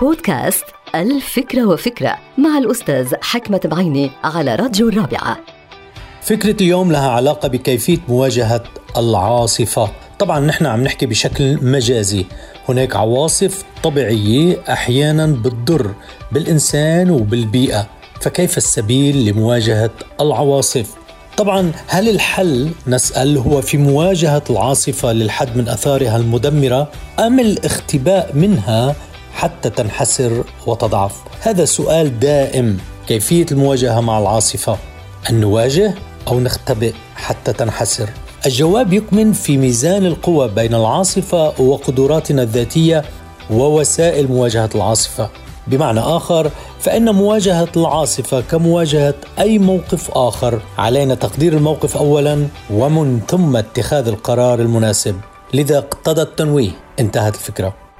بودكاست الفكرة وفكرة مع الأستاذ حكمة بعيني على راديو الرابعة. فكرة اليوم لها علاقة بكيفية مواجهة العاصفة. طبعا نحن عم نحكي بشكل مجازي. هناك عواصف طبيعية أحيانا بتضر بالإنسان وبالبيئة. فكيف السبيل لمواجهة العواصف؟ طبعا هل الحل نسأل هو في مواجهة العاصفة للحد من أثارها المدمرة أم الاختباء منها حتى تنحسر وتضعف؟ هذا سؤال دائم. كيفية المواجهة مع العاصفة؟ أن نواجه أو نختبئ حتى تنحسر؟ الجواب يكمن في ميزان القوى بين العاصفة وقدراتنا الذاتية ووسائل مواجهة العاصفة. بمعنى آخر فإن مواجهة العاصفة كمواجهة أي موقف آخر. علينا تقدير الموقف أولا ومن ثم اتخاذ القرار المناسب. لذا اقتضى التنويه. انتهت الفكرة.